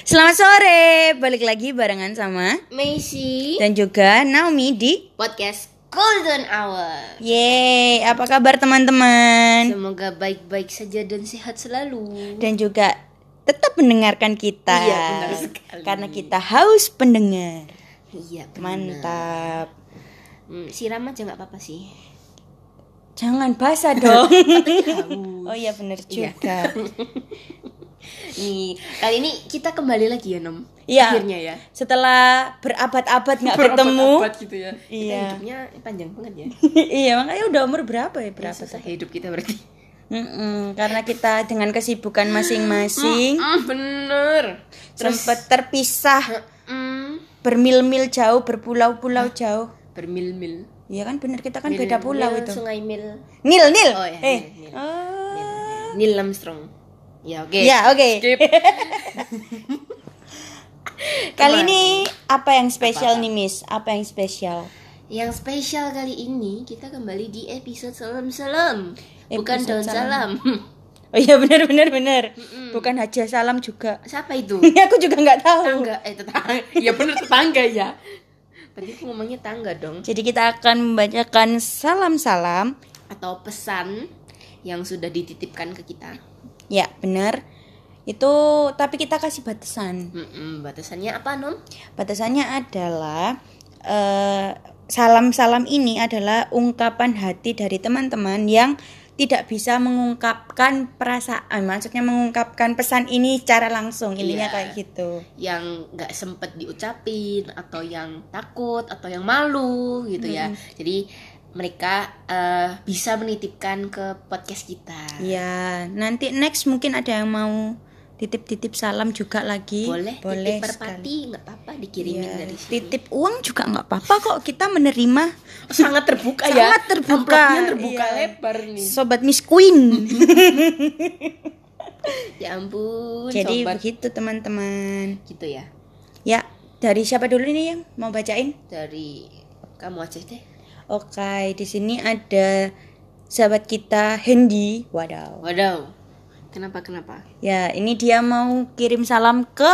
Selamat sore, balik lagi barengan sama Macy dan juga Naomi di podcast Golden Hour. Yeay, apa kabar teman-teman? Semoga baik-baik saja dan sehat selalu. Dan juga tetap mendengarkan kita. Iya, benar sekali. Karena kita haus pendengar. Iya, benar. Mantap. Hmm, siram aja nggak apa-apa sih. Jangan basah dong. Oh iya bener Iya. Nih, kali ini kita kembali lagi ya, Nom. Iya. Akhirnya ya. Setelah berabad-abad nggak ketemu. Berabad-abad gitu ya. Kita Iya. hidupnya panjang banget ya. iya, makanya udah umur berapa ya? Berapa susah hidup kita berarti. Mm-mm, karena kita dengan kesibukan masing-masing Hmm, bener. sempat terpisah Hmm, bermil-mil jauh, berpulau-pulau jauh. bermil-mil. Iya kan bener kita kan Mil- beda pulau mil, itu. Sungai Mil. Nil, Nil. Oh, ya, eh. Nil, Nil. Oh. Neil Armstrong. Ya, oke. Ya, oke. Skip. Kali ini apa yang spesial nih, Miss? Apa yang spesial? Yang spesial kali ini kita kembali di episode salam-salam. Bukan Episode daun salam. Oh iya bener bener bener. Bukan Haja Salam juga. Siapa itu? Ini aku juga nggak tahu. Tetangga. Eh, tetangga. Ya bener tetangga ya. Tadi aku ngomongnya tangga dong. Jadi kita akan membacakan salam-salam. Atau pesan yang sudah dititipkan ke kita. Ya, benar. Itu tapi kita kasih batasan. Mm-mm, batasannya apa, Nom? Batasannya adalah eh, salam-salam ini adalah ungkapan hati dari teman-teman yang tidak bisa mengungkapkan perasaan, maksudnya mengungkapkan pesan ini secara langsung, intinya Iya. kayak gitu. Yang nggak sempet diucapin atau yang takut atau yang malu gitu ya. Jadi mereka eh, bisa menitipkan ke podcast kita. Ya, nanti next mungkin ada yang mau titip-titip salam juga lagi. Boleh, boleh titip perpati nggak apa-apa dikirimin Ya, dari sini. titip uang juga nggak apa-apa kok kita menerima sangat terbuka ya. Sangat terbuka, Amplopnya terbuka iya. lebar nih. sobat Miss Queen. Ya ampun, Jadi sobat. begitu teman-teman. gitu ya. Ya, dari siapa dulu nih yang mau bacain? Dari kamu aja deh. Oke, di sini ada sahabat kita Hendy. Wadaw. Wadaw. Kenapa kenapa? Ya, ini dia mau kirim salam ke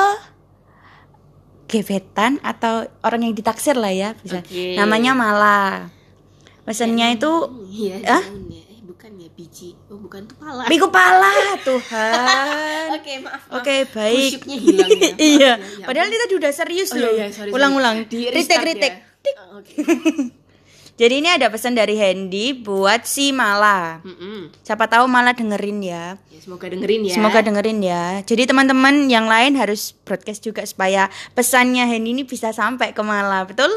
gebetan atau orang yang ditaksir lah ya, bisa. Oke. Namanya Mala. Pesannya itu Iya, Ah? ya. Eh, bukan ya biji. Oh, bukan tuh pala. Miku pala, Tuhan. Oke, maaf. maaf. Oke, baik. Khusyuknya hilang ya. Iya. ya, ya Padahal kita udah serius Oh, loh. iya, iya. Ulang-ulang. Di Ritek, ritek. ya. Oh, Oke. Jadi ini ada pesan dari Hendy buat si Mala. Mm-mm. Siapa tahu Mala dengerin ya. Ya, semoga dengerin ya. Semoga dengerin ya. Jadi teman-teman yang lain harus broadcast juga supaya pesannya Hendy ini bisa sampai ke Mala, betul?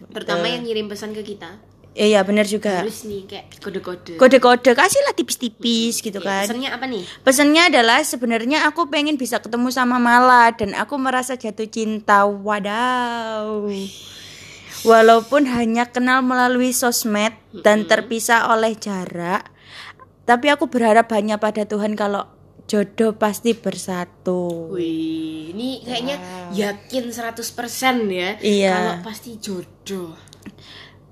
Terutama yang ngirim pesan ke kita. Iya, benar juga. Harus nih kayak kode-kode. Kode-kode kasihlah tipis-tipis gitu Oke, kan. Pesannya apa nih? Pesannya adalah sebenarnya aku pengen bisa ketemu sama Mala dan aku merasa jatuh cinta. Wadaw. Walaupun hanya kenal melalui sosmed dan terpisah oleh jarak, tapi aku berharap hanya pada Tuhan kalau jodoh pasti bersatu. Wih, ini kayaknya yakin 100% ya. Iya. Kalau pasti jodoh.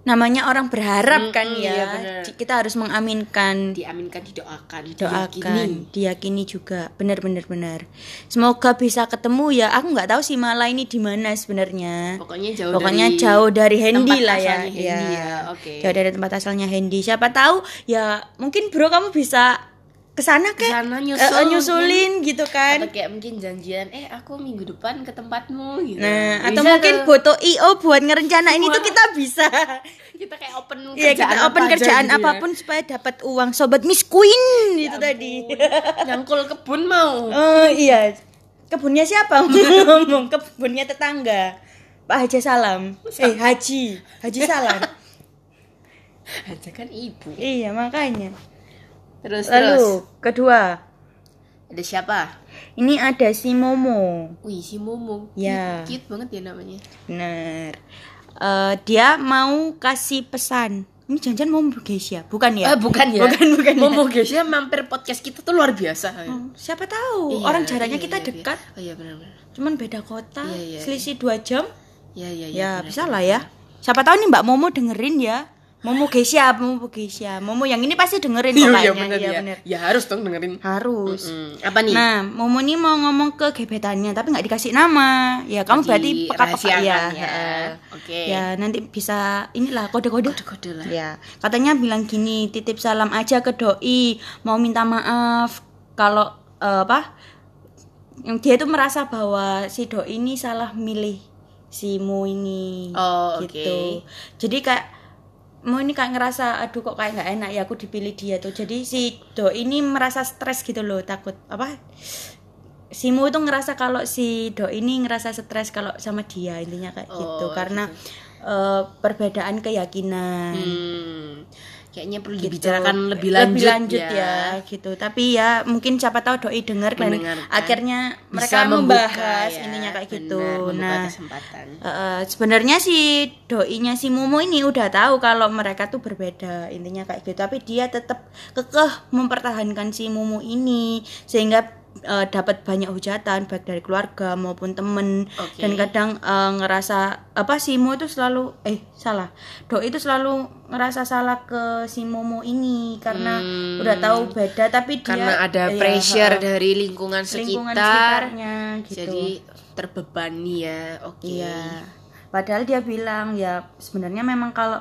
Namanya orang berharap kan Mm-mm, ya. iya. Kita harus mengaminkan Diaminkan, didoakan, doakan diyakini. diyakini juga benar-benar benar semoga bisa ketemu ya aku nggak tahu sih Mala ini di mana sebenarnya Pokoknya jauh pokoknya dari jauh dari Hendy lah ya asalnya Hendy ya, oke. jauh dari tempat asalnya Hendy siapa tahu ya mungkin bro kamu bisa ke sana ke Ke sana nyusul, Eh, eh, nyusulin gitu kan Atau kayak mungkin janjian, eh aku minggu depan ke tempatmu gitu. nah Bisa atau mungkin tuh. foto io buat ngerencanain itu kita bisa kita kayak open Iya kerjaan kita open apa aja kerjaan gitu ya. apa pun supaya dapat uang sobat Miss Queen itu tadi Nyangkul kebun mau. Oh iya. Kebunnya siapa? Ngomong kebunnya tetangga. Pak Haji Salam. Eh Haji, Haji Salam. Aja kan ibu. iya, makanya. Terus terus. Lalu kedua, Ada siapa? ini ada si Momo. Wih, si Momo. Ya. Cute, cute banget ya namanya. Bener. Eh, dia mau kasih pesan. Ini jangan Momo Geisha, bukan ya? Eh, bukan ya. Bukan, bukan ya. Momo ya mampir podcast kita tuh luar biasa. Oh, siapa tahu? Iya, Orang jaraknya iya, kita iya, dekat, Iya. Oh iya benar-benar. cuman beda kota, Iya, iya, selisih dua jam. Iya iya iya. Ya, bisa lah ya. Siapa tahu nih Mbak Momo dengerin ya. Momo Geisha, Momo Geisha. Momo yang ini pasti dengerin kok Iya, kayaknya. iya bener Iya, ya. bener. Ya harus dong dengerin. Harus. Hmm, apa nih? Nah, Momo ini mau ngomong ke gebetannya tapi nggak dikasih nama. Ya, kamu berarti peka-peka Dirahasiakan ya. ya. Oke. Ya, nanti bisa inilah kode-kode. Kode-kode lah. Ya, katanya bilang gini, titip salam aja ke doi, mau minta maaf kalau eh, apa? Yang dia tuh merasa bahwa si doi ini salah milih si Mo ini. Oh, gitu. Jadi kayak Mo ini kayak ngerasa aduh kok kayak nggak enak ya aku dipilih dia tuh. Jadi si doi ini merasa stres gitu loh, takut apa? Si Mo itu ngerasa kalau si doi ini ngerasa stres kalau sama dia intinya kayak gitu Oh, karena eh, perbedaan keyakinan Hmm, kayaknya perlu gitu. dibicarakan lebih lanjut, ya. gitu tapi ya mungkin siapa tahu doi denger dan akhirnya Bisa mereka membuka membahas ya, intinya kayak benar, gitu membuka nah kesempatan. eh, sebenarnya si doinya si Mumu ini udah tahu kalau mereka tuh berbeda intinya kayak gitu tapi dia tetap kekeh mempertahankan si Mumu ini sehingga eh, dapat banyak hujatan baik dari keluarga maupun temen Oke. dan kadang eh, ngerasa apa si Mo itu selalu eh salah doi itu selalu ngerasa salah ke si Momo ini karena Hmm. udah tahu beda tapi dia Karena ada iya, pressure heeh, dari lingkungan sekitar. lingkungan sekitarnya gitu Jadi terbebani ya. Oke. Iya. Padahal dia bilang ya sebenarnya memang kalau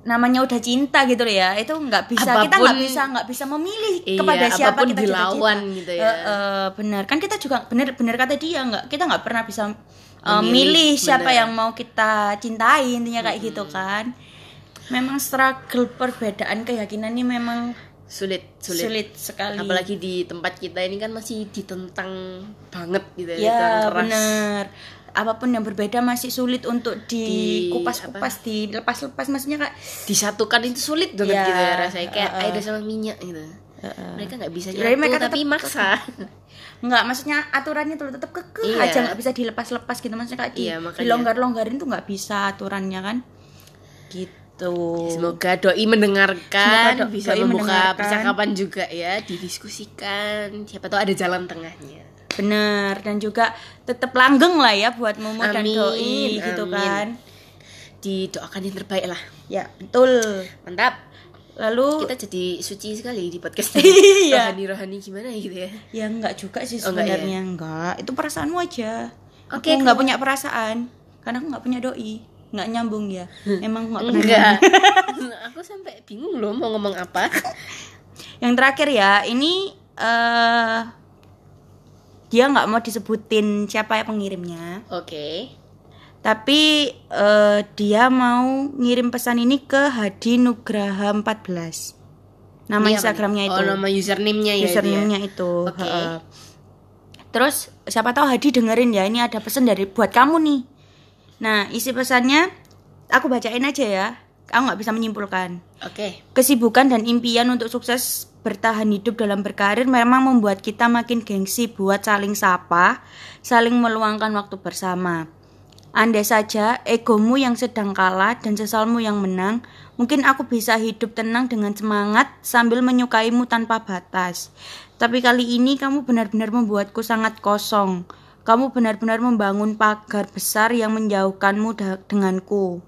namanya udah cinta gitu loh ya itu nggak bisa kita Apapun- nggak bisa nggak bisa memilih Iya, kepada siapa kita dilawan cinta. gitu ya. Eh, eh, benar kan kita juga benar benar kata dia nggak kita nggak pernah bisa eh, Memilih, milih siapa benar. yang mau kita cintai intinya kayak gitu kan memang struggle perbedaan keyakinan ini memang Sulit, sulit. sulit, sekali Apalagi di tempat kita ini kan masih ditentang banget gitu ya. ya bener apa pun yang berbeda masih sulit untuk Di- dikupas-kupas dilepas-lepas maksudnya kak Disatukan itu sulit banget Iya, gitu ya rasanya kayak uh-uh. air sama minyak gitu. Heeh. Mereka nggak bisa Jadi nyatu mereka tapi tetap- maksa. nggak maksudnya aturannya tuh tetap kekeh Iya. aja nggak bisa dilepas-lepas gitu maksudnya kayak di, Iya, makanya. dilonggar-longgarin tuh nggak bisa aturannya kan gitu Semoga doi mendengarkan, Semoga do- bisa doi membuka mendengarkan. percakapan juga ya, didiskusikan. Siapa tahu ada jalan tengahnya. Bener dan juga tetap langgeng lah ya buat Momo dan Amin, Doi gitu amin. kan Didoakan yang terbaik lah. ya betul Mantap. lalu Kita jadi suci sekali di podcast Oh. Iya. Rohani-rohani gimana gitu ya. ya nggak juga sih Oh, nggak ya? sebenarnya nggak itu perasaanmu aja Oke, aku nggak kalau- punya perasaan karena aku nggak punya doi nggak nyambung ya emang nggak pernah Enggak. Aku sampai bingung loh mau ngomong apa. yang terakhir ya ini eh dia nggak mau disebutin siapa pengirimnya Oke. tapi eh, dia mau ngirim pesan ini ke Hadi Nugraha 14 nama apa Instagramnya itu Oh, nama username-nya ya. username-nya itu. Oke. heeh. Terus siapa tahu Hadi dengerin ya, ini ada pesan dari buat kamu nih. Nah, isi pesannya aku bacain aja ya. Aku nggak bisa menyimpulkan. Oke. Kesibukan dan impian untuk sukses bertahan hidup dalam berkarir memang membuat kita makin gengsi buat saling sapa, saling meluangkan waktu bersama. Andai saja egomu yang sedang kalah dan sesalmu yang menang, mungkin aku bisa hidup tenang dengan semangat sambil menyukaimu tanpa batas. Tapi kali ini kamu benar-benar membuatku sangat kosong. Kamu benar-benar membangun pagar besar yang menjauhkanmu denganku.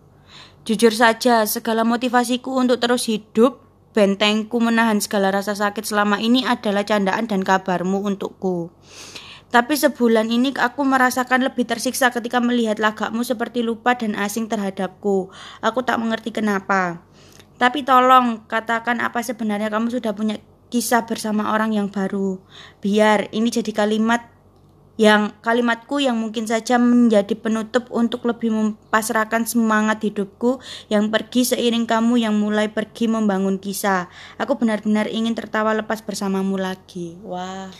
Jujur saja, segala motivasiku untuk terus hidup, bentengku menahan segala rasa sakit selama ini adalah candaan dan kabarmu untukku. Tapi sebulan ini aku merasakan lebih tersiksa ketika melihat lagakmu seperti lupa dan asing terhadapku. Aku tak mengerti kenapa. Tapi tolong katakan apa sebenarnya kamu sudah punya kisah bersama orang yang baru. Biar ini jadi kalimat yang kalimatku yang mungkin saja menjadi penutup untuk lebih mempasrahkan semangat hidupku yang pergi seiring kamu yang mulai pergi membangun kisah. Aku benar-benar ingin tertawa lepas bersamamu lagi. Wah.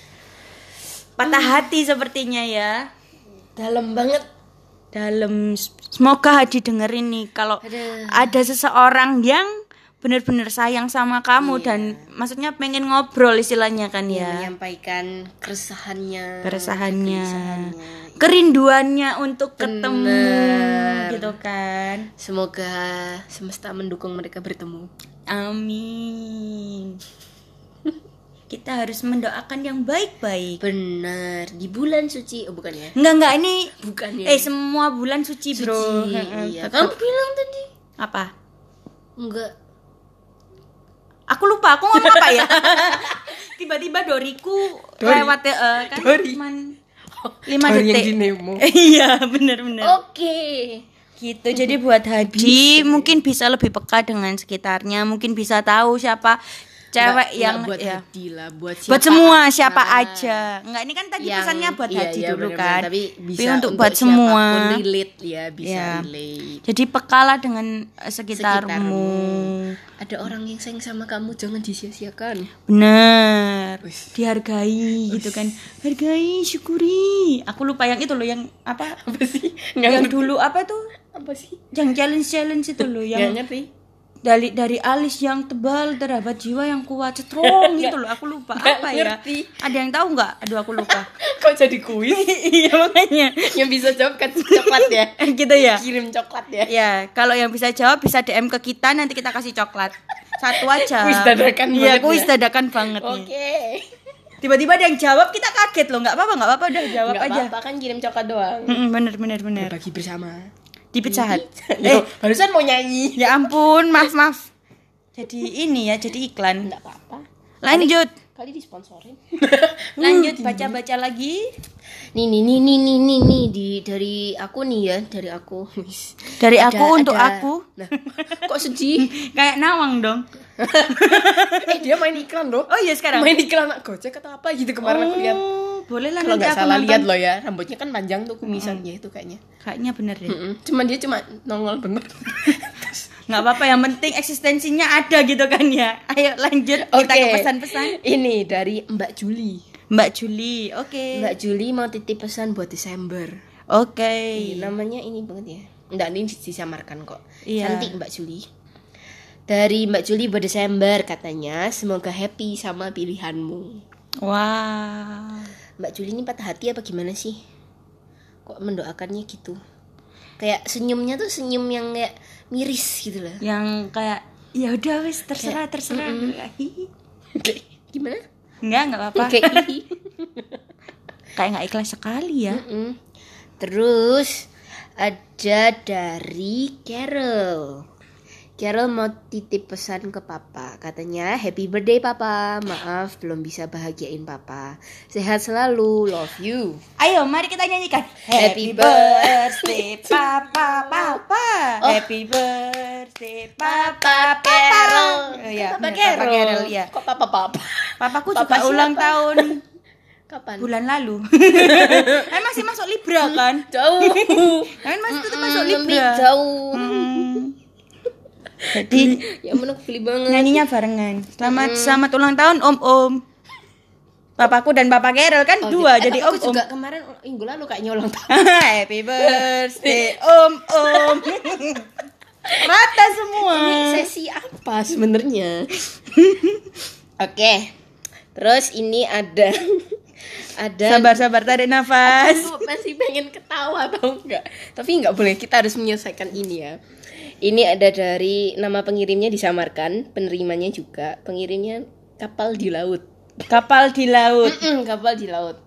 Patah hati sepertinya ya. Dalam banget. Dalam semoga Hadi dengerin nih kalau Aduh. ada seseorang yang benar-benar sayang sama kamu Iya. dan maksudnya pengen ngobrol istilahnya kan Yang ya. menyampaikan keresahannya. keresahannya, kegelisahannya. kerinduannya untuk ketemu Bener. gitu kan. Semoga semesta mendukung mereka bertemu. Amin. Kita harus mendoakan yang baik-baik. Benar. Di bulan suci. Oh, bukan ya? Enggak enggak ini Bukan ya. eh semua bulan suci, Bro. Suci, Heeh, Iya. Kamu bilang tadi. Apa? Enggak. Aku lupa aku ngomong apa ya. Tiba-tiba doriku Dori. lewat eh, kan Dori. cuman 5 Dori yang detik. di Nemo. iya, bener-bener. Oke. Gitu. Jadi buat Hadi mungkin bisa lebih peka dengan sekitarnya, mungkin bisa tahu siapa cewek Nggak- yang buat ya. Hadi lah, buat buat siapa semua aja. siapa aja. Enggak ini kan tadi Yang- pesannya buat iya, Hadi iya, dulu kan. Tapi bisa untuk, untuk buat semua. relate ya, bisa Iya. relate. Jadi pekalah dengan eh, sekitarmu. Ada orang yang sayang sama kamu, jangan disia-siakan. Bener. Wis. Dihargai gitu kan. Hargai, syukuri. Aku lupa yang itu loh yang apa? Apa sih? yang Nggak ngerti. dulu apa tuh? Apa sih? Yang challenge-challenge itu loh Nggak yang ngerti. Dari dari alis yang tebal terdapat jiwa yang kuat strong gitu loh aku lupa Nggak apa ya ngerti. ada yang tahu nggak aduh aku lupa Kok jadi kuis? iya makanya yang bisa jawab kan coklat ya. gitu ya Kirim coklat ya. ya kalau yang bisa jawab bisa dm ke kita nanti kita kasih coklat satu aja Kuis dadakan iya banget kuis ya. dadakan banget Oke. tiba-tiba ada yang jawab kita kaget loh nggak apa-apa nggak apa-apa udah jawab Nggak aja apa-apa kan kirim coklat doang. Mm-mm, bener bener bener Bagi bersama. Di pizza hut Eh, eh barusan mau nyanyi. ya ampun maaf maaf jadi ini ya jadi iklan Enggak apa-apa. lanjut Kali disponsorin. lanjut baca-baca lagi nih nih nih nih nih nih nih di dari aku nih ya, dari aku. Dari Ada- aku untuk ada- aku Nah, kok sedih? kayak nawang dong eh dia main iklan loh. oh iya sekarang Main iklan Gojek atau apa gitu kemarin aku lihat. Boleh lah Kalau nggak salah nonton. lihat loh ya, rambutnya kan panjang tuh kumisan ya itu kayaknya. kayaknya bener deh Mm-mm. Cuman dia cuma nongol bener. nggak apa-apa yang penting eksistensinya ada gitu kan ya ayo lanjut kita ke pesan-pesan Ini dari Mbak Juli. Mbak Juli oke Mbak Juli mau titip pesan buat Desember. oke Ih, namanya ini banget ya. Enggak, ini disamarkan kok. Iya. Cantik Mbak Juli. Dari Mbak Juli buat Desember katanya, semoga happy sama pilihanmu. wah Mbak Juli ini patah hati apa gimana sih? Kok mendoakannya gitu? Kayak senyumnya tuh senyum yang kayak miris gitu loh. yang kayak ya udah wis terserah terserah Hihi. Kayak gimana? nggak nggak apa-apa Kayak kayak nggak ikhlas sekali ya Mm-mm. Terus ada dari Carol. Carol mau titip pesan ke papa. Katanya, happy birthday papa. Maaf belum bisa bahagiain papa. Sehat selalu, love you. Ayo, mari kita nyanyikan. Happy Happy birthday, Papa, Papa. Oh. Happy birthday, Papa, Papa. Carol. Oh, iya, Papa benar, Papa Carol. Carol, iya. Kok papa papa? Papaku Papa juga ulang siapa? tahun Kapan? bulan lalu. Kan masih masuk Libra kan? Jauh. Kan masih tetap masuk Libra. jauh. Hmm. Jadi Ya aku pilih banget. nyanyinya barengan. Selamat selamat ulang tahun Om Om. Papaku dan Papa Carol kan Oh, dua gitu. Eh, jadi papaku Om Om. juga kemarin minggu lalu kayaknya ulang tahun. Happy birthday Om Om. Rata semua. Ini sesi apa sebenarnya? Oke. Terus ini ada ada Sabar sabar tarik nafas. Aku masih pengen ketawa atau enggak? Tapi enggak boleh, kita harus menyelesaikan ini ya. Ini ada dari nama pengirimnya disamarkan, penerimanya juga. Pengirimnya kapal di laut. Kapal di laut. Mm-mm, kapal di laut.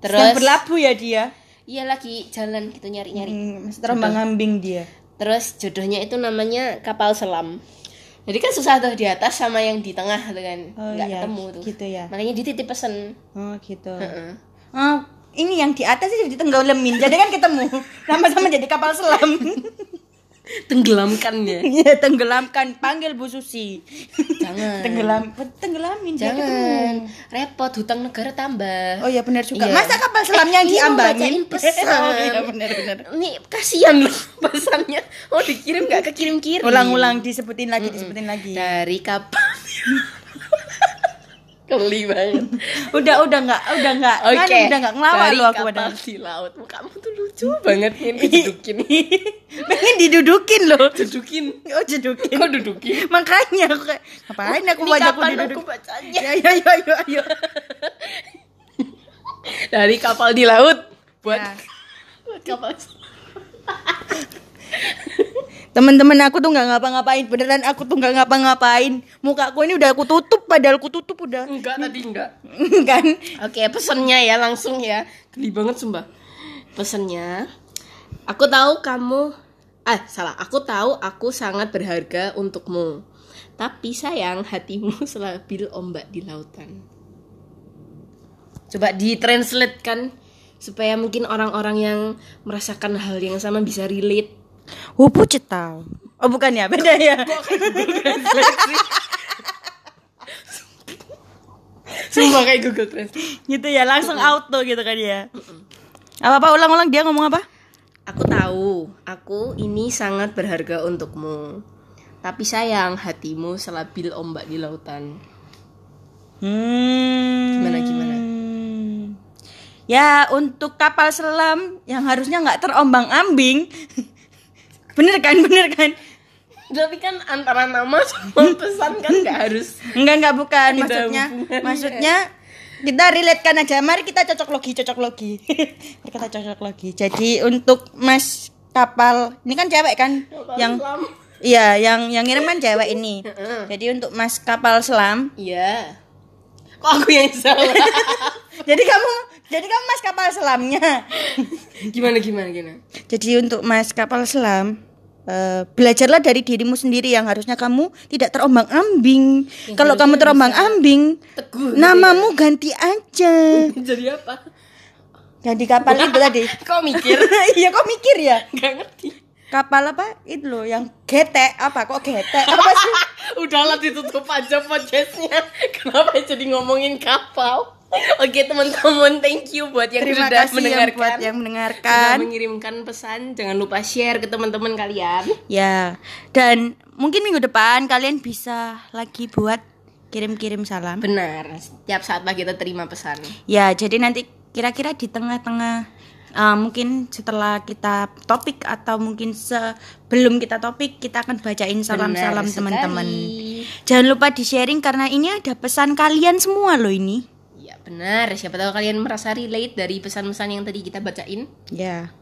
Terus Terus berlabuh ya dia. iya lagi jalan gitu nyari-nyari. Hmm, terombang ambing dia. Terus jodohnya itu namanya kapal selam. Jadi kan susah tuh di atas sama yang di tengah tuh kan. Oh Nggak iya, ketemu tuh. gitu ya. Makanya dititip pesen. Oh gitu. Heeh. Oh, ini yang di atas sih ditenggelamin. Jadi kan ketemu. Sama-sama jadi kapal selam. Tenggelamkan ya. Iya, tenggelamkan. Panggil Bu Susi. Jangan. Tenggelam, tenggelamin. Jangan. Repot hutang negara tambah. Oh ya benar juga. Iya. Masa kapal selamnya Eh, mau diambangin? pesan. oh iya benar benar. Nih kasihan loh pesannya. Oh dikirim nggak kekirim-kirim. Ulang-ulang disebutin lagi, disebutin lagi. Dari kapal. Geli banget. Udah udah enggak, udah enggak. Oke. Kan udah enggak ngelawak Dari lo aku padahal. di laut. Kamu tuh lucu banget nih dudukin. Pengen didudukin loh. Dudukin. Oh, jedukin. Kok dudukin? Makanya aku kayak ngapain aku Ini baca aku diduduk. aku bacanya? Ya ya ya ayo ayo. Dari kapal di laut buat Ya. buat kapal. Temen-temen aku tuh nggak ngapa-ngapain beneran aku tuh nggak ngapa-ngapain mukaku ini udah aku tutup padahal aku tutup udah Enggak tadi enggak. kan Oke, pesennya ya langsung ya. Geli banget sumpah. Pesennya. Aku tahu kamu ah salah aku tahu aku sangat berharga untukmu tapi sayang hatimu selabil ombak di lautan coba ditranslatekan supaya mungkin orang-orang yang merasakan hal yang sama bisa relate Wupu cetau. Oh bukan ya, beda ya. Sumpah kayak Google Translate gitu ya, langsung auto gitu kan ya. Apa apa ulang-ulang dia ngomong apa? Aku tahu, aku ini sangat berharga untukmu. Tapi sayang, hatimu selabil ombak di lautan. Hmm. Gimana, gimana? Ya untuk kapal selam yang harusnya nggak terombang-ambing. Bener kan, bener kan? Tapi kan antara nama sama pesan kan gak harus. Enggak enggak bukan maksudnya. Maksudnya kita relatekan aja. Mari kita cocok logi, cocok logi. Mari kita cocok logi. Jadi untuk Mas kapal ini kan cewek kan yang selam. iya yang yang ngirim kan cewek ini. Jadi untuk Mas kapal selam Iya. Kok aku yang salah? jadi kamu jadi kamu mas kapal selamnya gimana gimana gimana? jadi untuk mas kapal selam eh, belajarlah dari dirimu sendiri yang harusnya kamu tidak terombang ambing kalau kamu terombang ambing Teguh. namamu ganti aja Jadi apa? ganti kapal itu tadi Kok mikir? iya kok mikir ya Gak ngerti. kapal apa itu loh yang getek apa kok getek apa sih Udahlah ditutup aja podcastnya. Kenapa jadi ngomongin kapal? Oke teman-teman, thank you buat yang terima sudah kasih mendengarkan. yang buat yang Sudah mendengarkan mengirimkan pesan. Jangan lupa share ke teman-teman kalian. Ya, dan mungkin minggu depan kalian bisa lagi buat kirim-kirim salam. Benar. Setiap saat lah kita terima pesan. Ya, jadi nanti kira-kira di tengah-tengah uh, mungkin setelah kita topik atau mungkin sebelum kita topik kita akan bacain salam-salam teman-teman. Jangan lupa di-sharing karena ini ada pesan kalian semua loh ini. Ya benar. Siapa tahu kalian merasa relate dari pesan-pesan yang tadi kita bacain. Ya.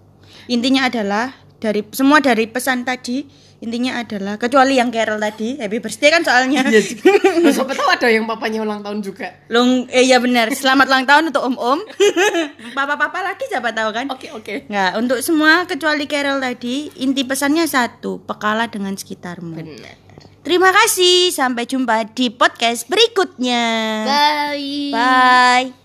Intinya adalah dari semua dari pesan tadi intinya adalah kecuali yang Carol tadi happy birthday kan soalnya Loh, siapa tahu ada yang papanya ulang tahun juga. Long, eh ya benar. Selamat ulang tahun untuk om-om. Papa-papa lagi siapa tahu kan? Oke oke. Nggak, untuk semua kecuali Carol tadi, inti pesannya satu, pekalah dengan sekitarmu. Benar. Terima kasih, sampai jumpa di podcast berikutnya. Bye. Bye.